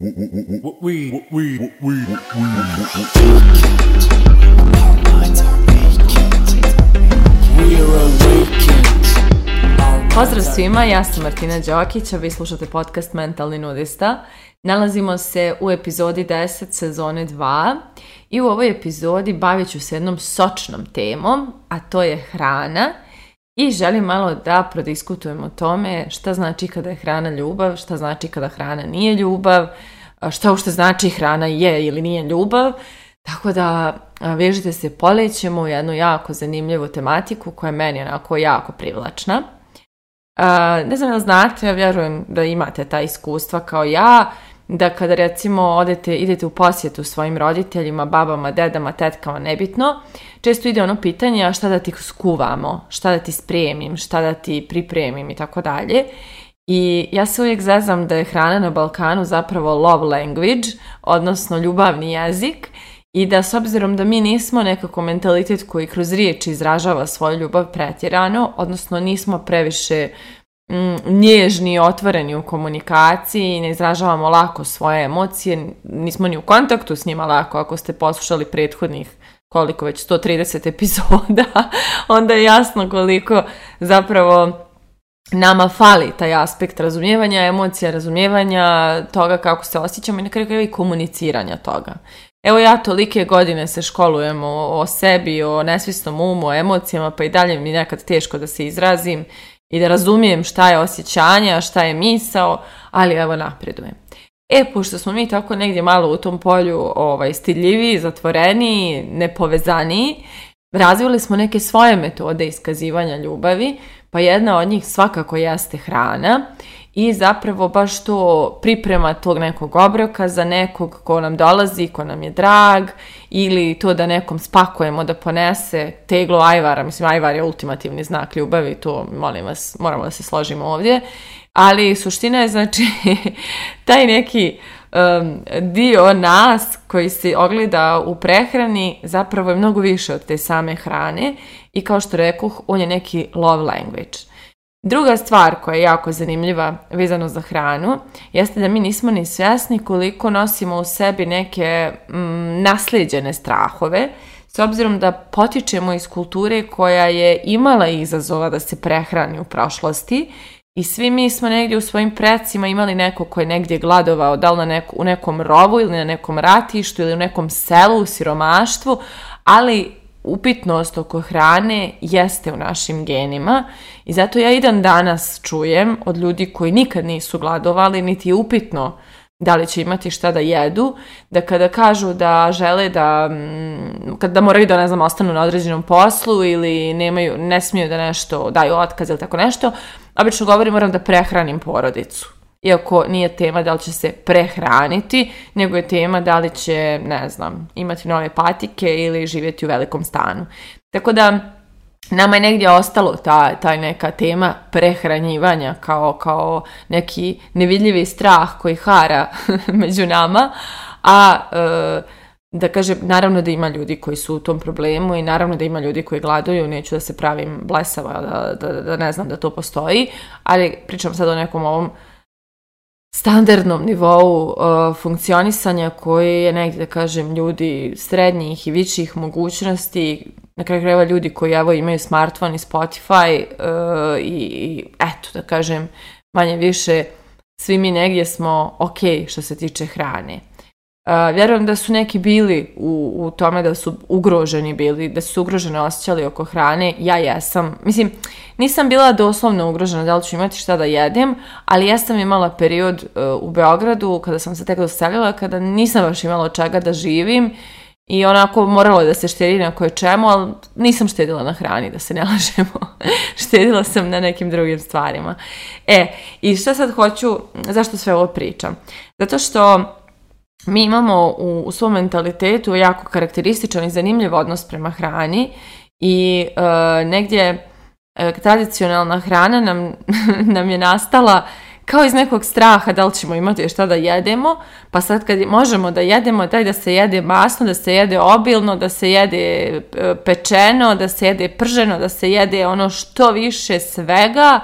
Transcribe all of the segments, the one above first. Pozdrav svima, ja sam Martina Đokić, a vi slušate podcast Mentalni nudista. Nalazimo se u epizodi 10 sezone 2 i u ovoj epizodi bavit ću se jednom sočnom temom, a to je hrana – i želim malo da prodiskutujemo o tome šta znači kada je hrana ljubav, šta znači kada hrana nije ljubav, šta uopšte znači hrana je ili nije ljubav. Tako da vežite se polećemo u jednu jako zanimljivu tematiku koja je meni onako jako privlačna. Ne znam da znate, ja vjerujem da imate ta iskustva kao ja, da kada recimo odete, idete u posjetu svojim roditeljima, babama, dedama, tetkama, nebitno, često ide ono pitanje a šta da ti skuvamo, šta da ti spremim, šta da ti pripremim i tako dalje. I ja se uvijek zazam da je hrana na Balkanu zapravo love language, odnosno ljubavni jezik i da s obzirom da mi nismo nekako mentalitet koji kroz riječ izražava svoju ljubav pretjerano, odnosno nismo previše Mm, nježni i otvoreni u komunikaciji, ne izražavamo lako svoje emocije, nismo ni u kontaktu s njima lako, ako ste poslušali prethodnih koliko već 130 epizoda, onda je jasno koliko zapravo nama fali taj aspekt razumijevanja emocija, razumijevanja toga kako se osjećamo i na kraju i komuniciranja toga. Evo ja tolike godine se školujem o, sebi, o nesvjesnom umu, o emocijama, pa i dalje mi nekad teško da se izrazim i da razumijem šta je osjećanje, šta je misao, ali evo napredujem. E, pošto smo mi tako negdje malo u tom polju ovaj, stiljiviji, zatvoreniji, nepovezaniji, razvili smo neke svoje metode iskazivanja ljubavi, pa jedna od njih svakako jeste hrana i zapravo baš to priprema tog nekog obroka za nekog ko nam dolazi, ko nam je drag ili to da nekom spakujemo da ponese teglo ajvara, mislim ajvar je ultimativni znak ljubavi, to molim vas, moramo da se složimo ovdje, ali suština je znači taj neki um, dio nas koji se ogleda u prehrani zapravo je mnogo više od te same hrane i kao što rekoh, on je neki love language. Druga stvar koja je jako zanimljiva vezano za hranu jeste da mi nismo ni svjesni koliko nosimo u sebi neke mm, naslijeđene strahove s obzirom da potičemo iz kulture koja je imala izazova da se prehrani u prošlosti i svi mi smo negdje u svojim precima imali neko ko je negdje gladovao, da li neko, u nekom rovu ili na nekom ratištu ili u nekom selu, u siromaštvu, ali upitnost oko hrane jeste u našim genima i zato ja i dan danas čujem od ljudi koji nikad nisu gladovali, niti je upitno da li će imati šta da jedu, da kada kažu da žele da, mm, kada moraju da, ne znam, ostanu na određenom poslu ili nemaju, ne smiju da nešto daju otkaz ili tako nešto, obično govorim moram da prehranim porodicu. Iako nije tema da li će se prehraniti, nego je tema da li će, ne znam, imati nove patike ili živjeti u velikom stanu. Tako da, nama je negdje ostalo ta, neka tema prehranjivanja kao, kao neki nevidljivi strah koji hara među nama, a e, da kažem, naravno da ima ljudi koji su u tom problemu i naravno da ima ljudi koji gladuju, neću da se pravim blesava, da, da, da ne znam da to postoji, ali pričam sad o nekom ovom standardnom nivou uh, funkcionisanja koji je negdje, da kažem, ljudi srednjih i viših mogućnosti, na kraju krajeva ljudi koji evo imaju smartphone i Spotify uh, i, i eto, da kažem, manje više svi mi negdje smo ok što se tiče hrane vjerujem da su neki bili u, u tome da su ugroženi bili, da su ugroženi ugroženo osjećali oko hrane. Ja jesam. Mislim, nisam bila doslovno ugrožena da li ću imati šta da jedem, ali jesam imala period e, u Beogradu kada sam se tek dostavljala, kada nisam baš imala od čega da živim i onako moralo je da se štedi na koje čemu, ali nisam štedila na hrani, da se ne lažemo. štedila sam na nekim drugim stvarima. E, i šta sad hoću, zašto sve ovo pričam? Zato što mi imamo u, u svom mentalitetu jako karakterističan i zanimljiv odnos prema hrani i e, negdje e, tradicionalna hrana nam, nam je nastala kao iz nekog straha da li ćemo imati šta da jedemo, pa sad kad možemo da jedemo, daj da se jede masno, da se jede obilno, da se jede e, pečeno, da se jede prženo, da se jede ono što više svega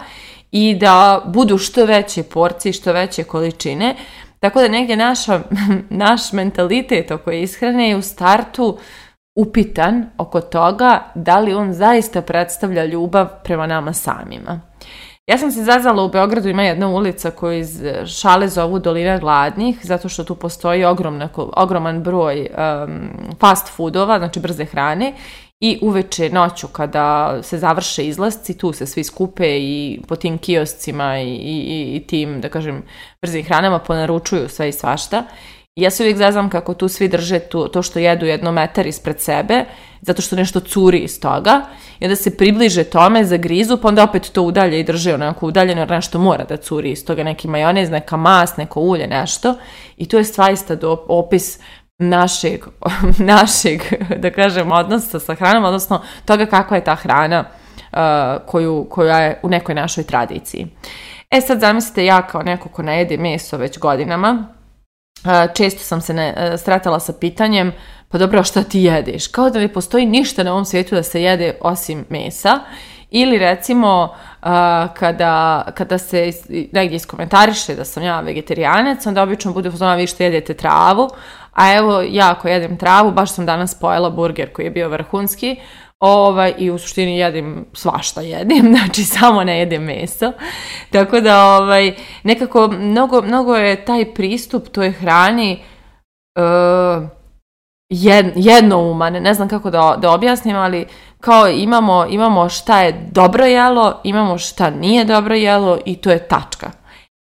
i da budu što veće porcije, što veće količine, tako da negdje naša, naš mentalitet oko ishrane je u startu upitan oko toga da li on zaista predstavlja ljubav prema nama samima. Ja sam se zazala u Beogradu, ima jedna ulica koju iz e, šale zovu Dolina Gladnih, zato što tu postoji ogromna, ogroman broj um, fast foodova, znači brze hrane, i uveče noću kada se završe izlasci, tu se svi skupe i po tim kioscima i, i, tim, da kažem, brzim hranama ponaručuju sve i svašta. ja se uvijek zaznam kako tu svi drže tu, to što jedu jedno metar ispred sebe, zato što nešto curi iz toga, i onda se približe tome, zagrizu, pa onda opet to udalje i drže onako udaljeno, jer nešto mora da curi iz toga, neki majonez, neka mas, neko ulje, nešto. I to je svaista do, opis našeg, našeg, da kažem, odnosa sa hranom, odnosno toga kakva je ta hrana uh, koju, koja je u nekoj našoj tradiciji. E sad zamislite ja kao neko ko ne jede meso već godinama, uh, često sam se ne, uh, stratala sa pitanjem, pa dobro, šta ti jedeš? Kao da ne postoji ništa na ovom svijetu da se jede osim mesa. Ili recimo kada, kada se negdje iskomentariše da sam ja vegetarijanec, onda obično bude uzmano vi što jedete travu, a evo, ja ako jedem travu, baš sam danas pojela burger koji je bio vrhunski, ovaj, i u suštini jedem svašta jedem, znači samo ne jedem meso. Tako da, ovaj, nekako, mnogo, mnogo je taj pristup toj hrani uh, jed, jednouman, ne znam kako da, da objasnim, ali kao imamo, imamo šta je dobro jelo, imamo šta nije dobro jelo i to je tačka.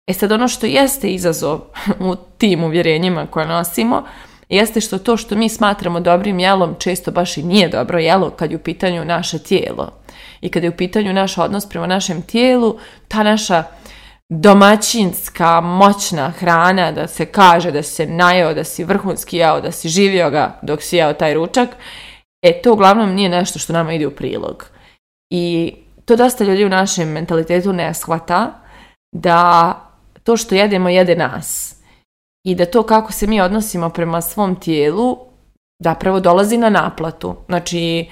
E sad ono što jeste izazov u tim uvjerenjima koje nosimo, jeste što to što mi smatramo dobrim jelom često baš i nije dobro jelo kad je u pitanju naše tijelo. I kad je u pitanju naš odnos prema našem tijelu, ta naša domaćinska, moćna hrana, da se kaže da se najeo, da si vrhunski jao, da si živio ga dok si jeo taj ručak, e to uglavnom nije nešto što nama ide u prilog. I to dosta ljudi u našem mentalitetu ne shvata da to što jedemo jede nas. I da to kako se mi odnosimo prema svom tijelu zapravo dolazi na naplatu. Znači,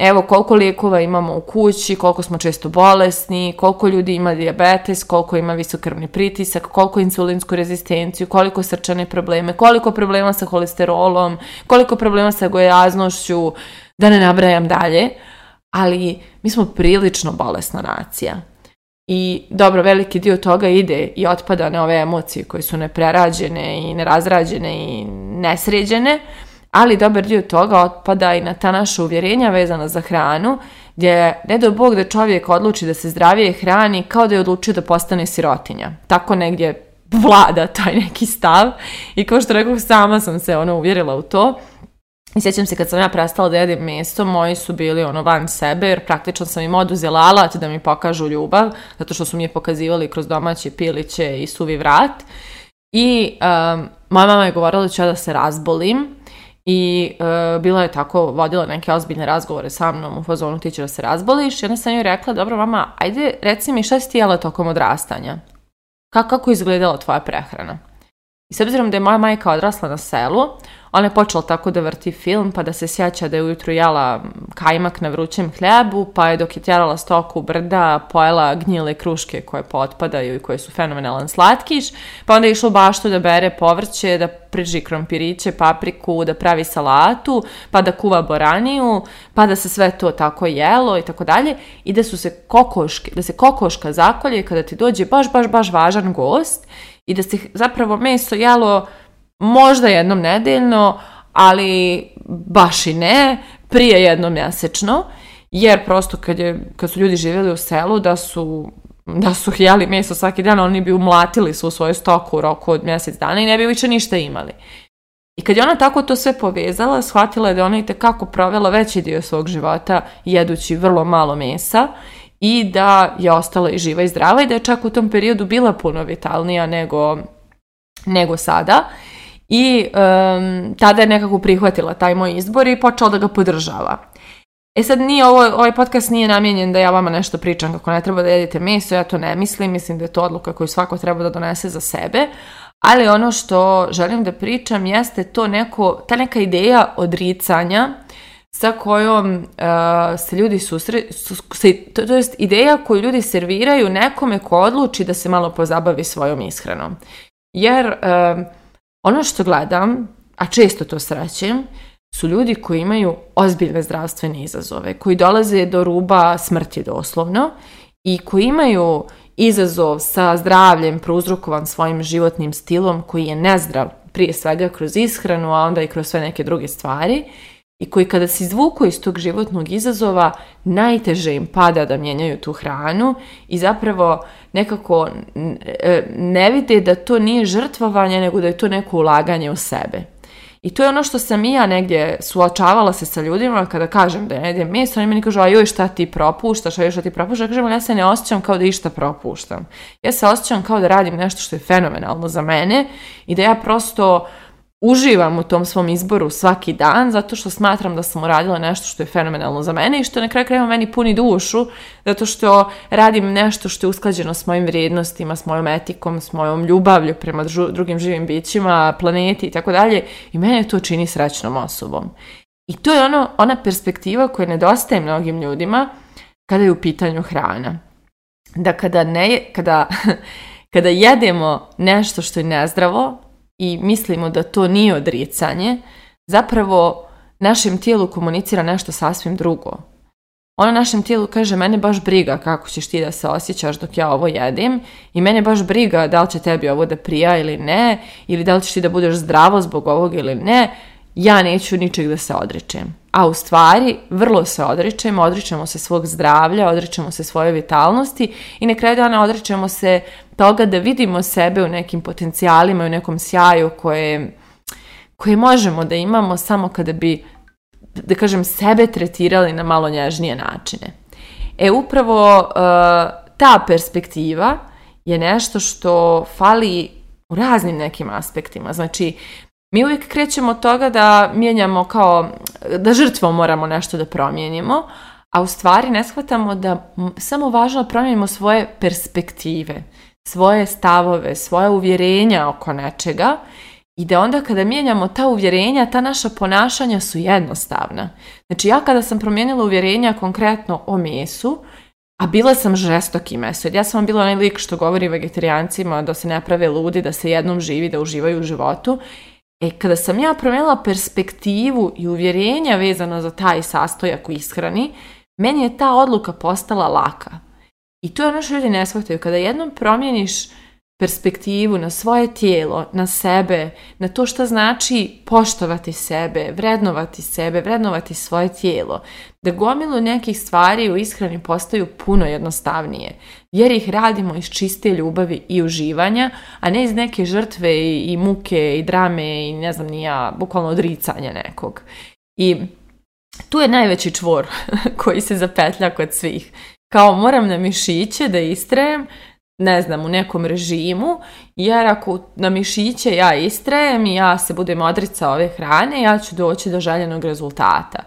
evo koliko lijekova imamo u kući, koliko smo često bolesni, koliko ljudi ima dijabetes, koliko ima visokrvni pritisak, koliko insulinsku rezistenciju, koliko srčane probleme, koliko problema sa holesterolom, koliko problema sa gojaznošću, da ne nabrajam dalje. Ali mi smo prilično bolesna nacija i dobro, veliki dio toga ide i otpada na ove emocije koje su neprerađene i nerazrađene i nesređene, ali dobar dio toga otpada i na ta naša uvjerenja vezana za hranu, gdje ne do Bog da čovjek odluči da se zdravije hrani kao da je odlučio da postane sirotinja. Tako negdje vlada taj neki stav i kao što rekao, sama sam se ono uvjerila u to, i sjećam se kad sam ja prestala da jedem mjesto, moji su bili ono van sebe, jer praktično sam im oduzela alat da mi pokažu ljubav, zato što su mi je pokazivali kroz domaće piliće i suvi vrat. I um, moja mama je govorila da ću ja da se razbolim i uh, bila je tako, vodila neke ozbiljne razgovore sa mnom u fazonu ti će da se razboliš i onda sam joj rekla, dobro mama, ajde reci mi šta si tijela tokom odrastanja? Kako, kako izgledala tvoja prehrana? I s obzirom da je moja majka odrasla na selu, ona je počela tako da vrti film, pa da se sjeća da je ujutru jela kajmak na vrućem hljebu, pa je dok je tjerala stoku brda pojela gnjile kruške koje potpadaju i koje su fenomenalan slatkiš, pa onda je išla u baštu da bere povrće, da prži krompiriće, papriku, da pravi salatu, pa da kuva boraniju, pa da se sve to tako jelo i tako dalje i da su se kokoške, da se kokoška zakolje kada ti dođe baš, baš, baš važan gost i da se zapravo meso jelo možda jednom nedeljno, ali baš i ne, prije jednom mjesečno, jer prosto kad, je, kad su ljudi živjeli u selu da su da su jeli meso svaki dan, oni bi umlatili svu svoju stoku u roku od mjesec dana i ne bi više ništa imali. I kad je ona tako to sve povezala, shvatila je da ona i tekako provela veći dio svog života jedući vrlo malo mesa i da je ostala i živa i zdrava i da je čak u tom periodu bila puno vitalnija nego, nego sada i tada je nekako prihvatila taj moj izbor i počela da ga podržava. E sad nije ovo, ovaj podcast nije namijenjen da ja vama nešto pričam kako ne treba da jedite meso, ja to ne mislim, mislim da je to odluka koju svako treba da donese za sebe, ali ono što želim da pričam jeste to neko, ta neka ideja odricanja sa kojom eh, se ljudi susre, to, ideja koju ljudi serviraju nekome ko odluči da se malo pozabavi svojom ishranom. Jer ono što gledam, a često to srećem, su ljudi koji imaju ozbiljne zdravstvene izazove, koji dolaze do ruba smrti doslovno i koji imaju izazov sa zdravljem prouzrokovan svojim životnim stilom koji je nezdrav prije svega kroz ishranu, a onda i kroz sve neke druge stvari i koji kada se izvuku iz tog životnog izazova, najteže im pada da mijenjaju tu hranu i zapravo nekako e, ne vide da to nije žrtvovanje, nego da je to neko ulaganje u sebe. I to je ono što sam i ja negdje suočavala se sa ljudima kada kažem da je negdje mjesto, oni meni kažu, a joj šta ti propuštaš, a joj šta ti propuštaš, ja kažem, ja se ne osjećam kao da išta propuštam. Ja se osjećam kao da radim nešto što je fenomenalno za mene i da ja prosto uživam u tom svom izboru svaki dan zato što smatram da sam uradila nešto što je fenomenalno za mene i što na kraju krajeva meni puni dušu zato što radim nešto što je usklađeno s mojim vrijednostima, s mojom etikom, s mojom ljubavlju prema drugim živim bićima, planeti i tako dalje i mene to čini srećnom osobom. I to je ono, ona perspektiva koja nedostaje mnogim ljudima kada je u pitanju hrana. Da kada ne, kada, kada jedemo nešto što je nezdravo, i mislimo da to nije odricanje, zapravo našem tijelu komunicira nešto sasvim drugo. Ono našem tijelu kaže, mene baš briga kako ćeš ti da se osjećaš dok ja ovo jedim i mene baš briga da li će tebi ovo da prija ili ne, ili da li ćeš ti da budeš zdravo zbog ovog ili ne, ja neću ničeg da se odričem a u stvari vrlo se odričemo, odričemo se svog zdravlja, odričemo se svoje vitalnosti i na kraju dana odričemo se toga da vidimo sebe u nekim potencijalima i u nekom sjaju koje, koje možemo da imamo samo kada bi, da kažem, sebe tretirali na malo nježnije načine. E upravo e, ta perspektiva je nešto što fali u raznim nekim aspektima. Znači, mi uvijek krećemo od toga da mijenjamo kao, da žrtvom moramo nešto da promijenimo, a u stvari ne shvatamo da samo važno promijenimo svoje perspektive, svoje stavove, svoje uvjerenja oko nečega i da onda kada mijenjamo ta uvjerenja, ta naša ponašanja su jednostavna. Znači ja kada sam promijenila uvjerenja konkretno o mesu, a bila sam žestoki meso. Ja sam bila onaj lik što govori vegetarijancima da se ne prave ludi, da se jednom živi, da uživaju u životu. E, kada sam ja promijenila perspektivu i uvjerenja vezano za taj sastojak u ishrani, meni je ta odluka postala laka. I to je ono što ljudi ne shvataju. Kada jednom promijeniš perspektivu, na svoje tijelo, na sebe, na to što znači poštovati sebe, vrednovati sebe, vrednovati svoje tijelo, da gomilu nekih stvari u ishrani postaju puno jednostavnije, jer ih radimo iz čiste ljubavi i uživanja, a ne iz neke žrtve i, muke i drame i ne znam ni ja, bukvalno odricanja nekog. I tu je najveći čvor koji se zapetlja kod svih. Kao moram na mišiće da istrajem, ne znam, u nekom režimu, jer ako na mišiće ja istrajem i ja se budem odrica ove hrane, ja ću doći do željenog rezultata.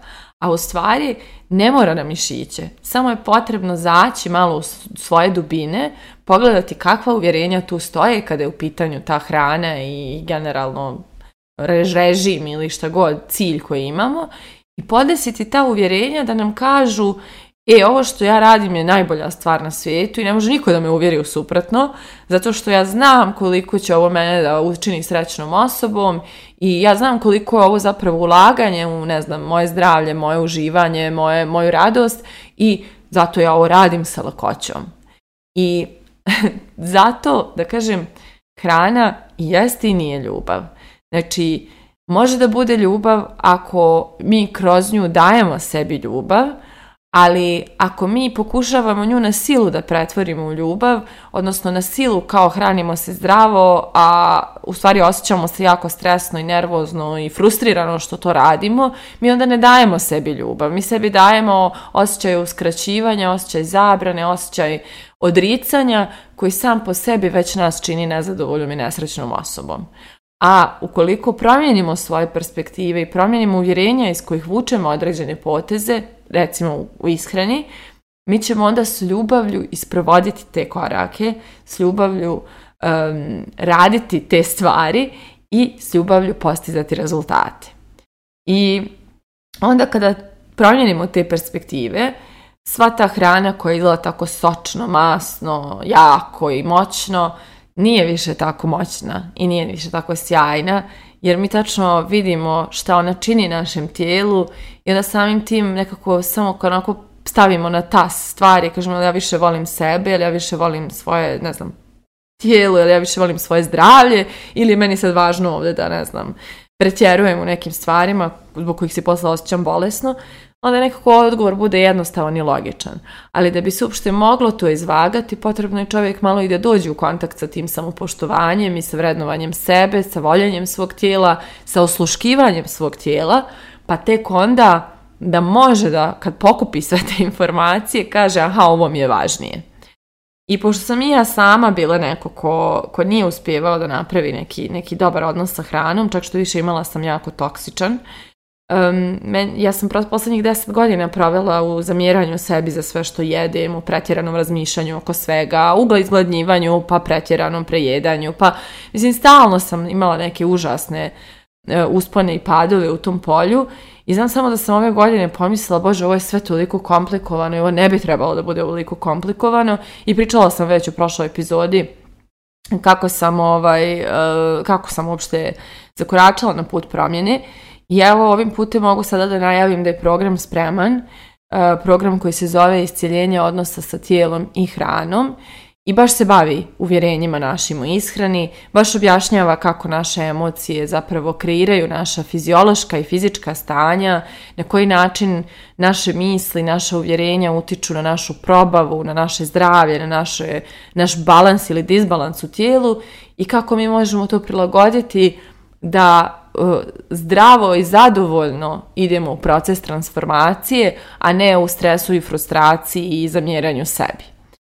A u stvari ne mora na mišiće, samo je potrebno zaći malo u svoje dubine, pogledati kakva uvjerenja tu stoje kada je u pitanju ta hrana i generalno režim ili šta god cilj koji imamo i podesiti ta uvjerenja da nam kažu e, ovo što ja radim je najbolja stvar na svijetu i ne može niko da me uvjeri u suprotno, zato što ja znam koliko će ovo mene da učini srećnom osobom i ja znam koliko je ovo zapravo ulaganje u, ne znam, moje zdravlje, moje uživanje, moje, moju radost i zato ja ovo radim sa lakoćom. I zato, da kažem, hrana jeste i nije ljubav. Znači, može da bude ljubav ako mi kroz nju dajemo sebi ljubav, ali ako mi pokušavamo nju na silu da pretvorimo u ljubav, odnosno na silu kao hranimo se zdravo, a u stvari osjećamo se jako stresno i nervozno i frustrirano što to radimo, mi onda ne dajemo sebi ljubav. Mi sebi dajemo osjećaj uskraćivanja, osjećaj zabrane, osjećaj odricanja koji sam po sebi već nas čini nezadovoljom i nesrećnom osobom. A ukoliko promijenimo svoje perspektive i promijenimo uvjerenja iz kojih vučemo određene poteze, recimo u ishrani, mi ćemo onda s ljubavlju isprovoditi te korake, s ljubavlju um, raditi te stvari i s ljubavlju postizati rezultate. I onda kada promijenimo te perspektive, sva ta hrana koja je izgleda tako sočno, masno, jako i moćno, nije više tako moćna i nije više tako sjajna, jer mi tačno vidimo šta ona čini našem tijelu i onda samim tim nekako samo onako stavimo na tas stvari, kažemo ja više volim sebe ili ja više volim svoje, ne znam, tijelo ili ja više volim svoje zdravlje ili je meni sad važno ovdje da, ne znam, pretjerujem u nekim stvarima zbog kojih se posla osjećam bolesno, onda nekako odgovor bude jednostavan i logičan. Ali da bi se uopšte moglo to izvagati, potrebno je čovjek malo i da dođe u kontakt sa tim samopoštovanjem i sa vrednovanjem sebe, sa voljenjem svog tijela, sa osluškivanjem svog tijela, pa tek onda da može da, kad pokupi sve te informacije, kaže aha, ovo mi je važnije. I pošto sam i ja sama bila neko ko, ko nije uspjevao da napravi neki, neki dobar odnos sa hranom, čak što više imala sam jako toksičan, Um, ja sam posljednjih deset godina provela u zamjeranju sebi za sve što jedem, u pretjeranom razmišljanju oko svega, u izgladnjivanju, pa pretjeranom prejedanju, pa mislim stalno sam imala neke užasne e, uspone i padove u tom polju i znam samo da sam ove godine pomislila, bože, ovo je sve toliko komplikovano i ovo ne bi trebalo da bude toliko komplikovano i pričala sam već u prošloj epizodi kako sam ovaj, e, kako sam uopšte zakoračala na put promjene i evo ovim putem mogu sada da najavim da je program spreman, e, program koji se zove Iscijeljenje odnosa sa tijelom i hranom i baš se bavi uvjerenjima našim u ishrani, baš objašnjava kako naše emocije zapravo kreiraju naša fiziološka i fizička stanja, na koji način naše misli, naša uvjerenja utiču na našu probavu, na naše zdravlje, na naše, naš balans ili disbalans u tijelu i kako mi možemo to prilagoditi da E, zdravo i zadovoljno idemo u proces transformacije, a ne u stresu i frustraciji i zamjeranju sebi. E,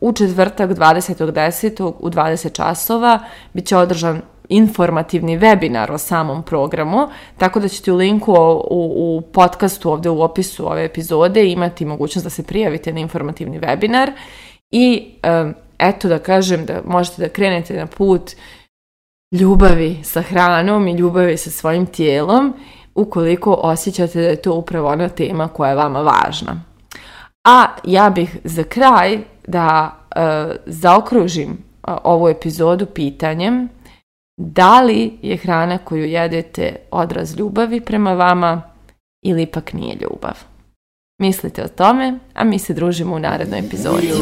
u četvrtak 20.10. u 20 časova bit će održan informativni webinar o samom programu, tako da ćete u linku u, u podcastu ovdje u opisu ove epizode imati mogućnost da se prijavite na informativni webinar i e, eto da kažem da možete da krenete na put ljubavi sa hranom i ljubavi sa svojim tijelom ukoliko osjećate da je to upravo ona tema koja je vama važna. A ja bih za kraj da e, zaokružim e, ovu epizodu pitanjem da li je hrana koju jedete odraz ljubavi prema vama ili ipak nije ljubav. Mislite o tome, a mi se družimo u narednoj epizodi.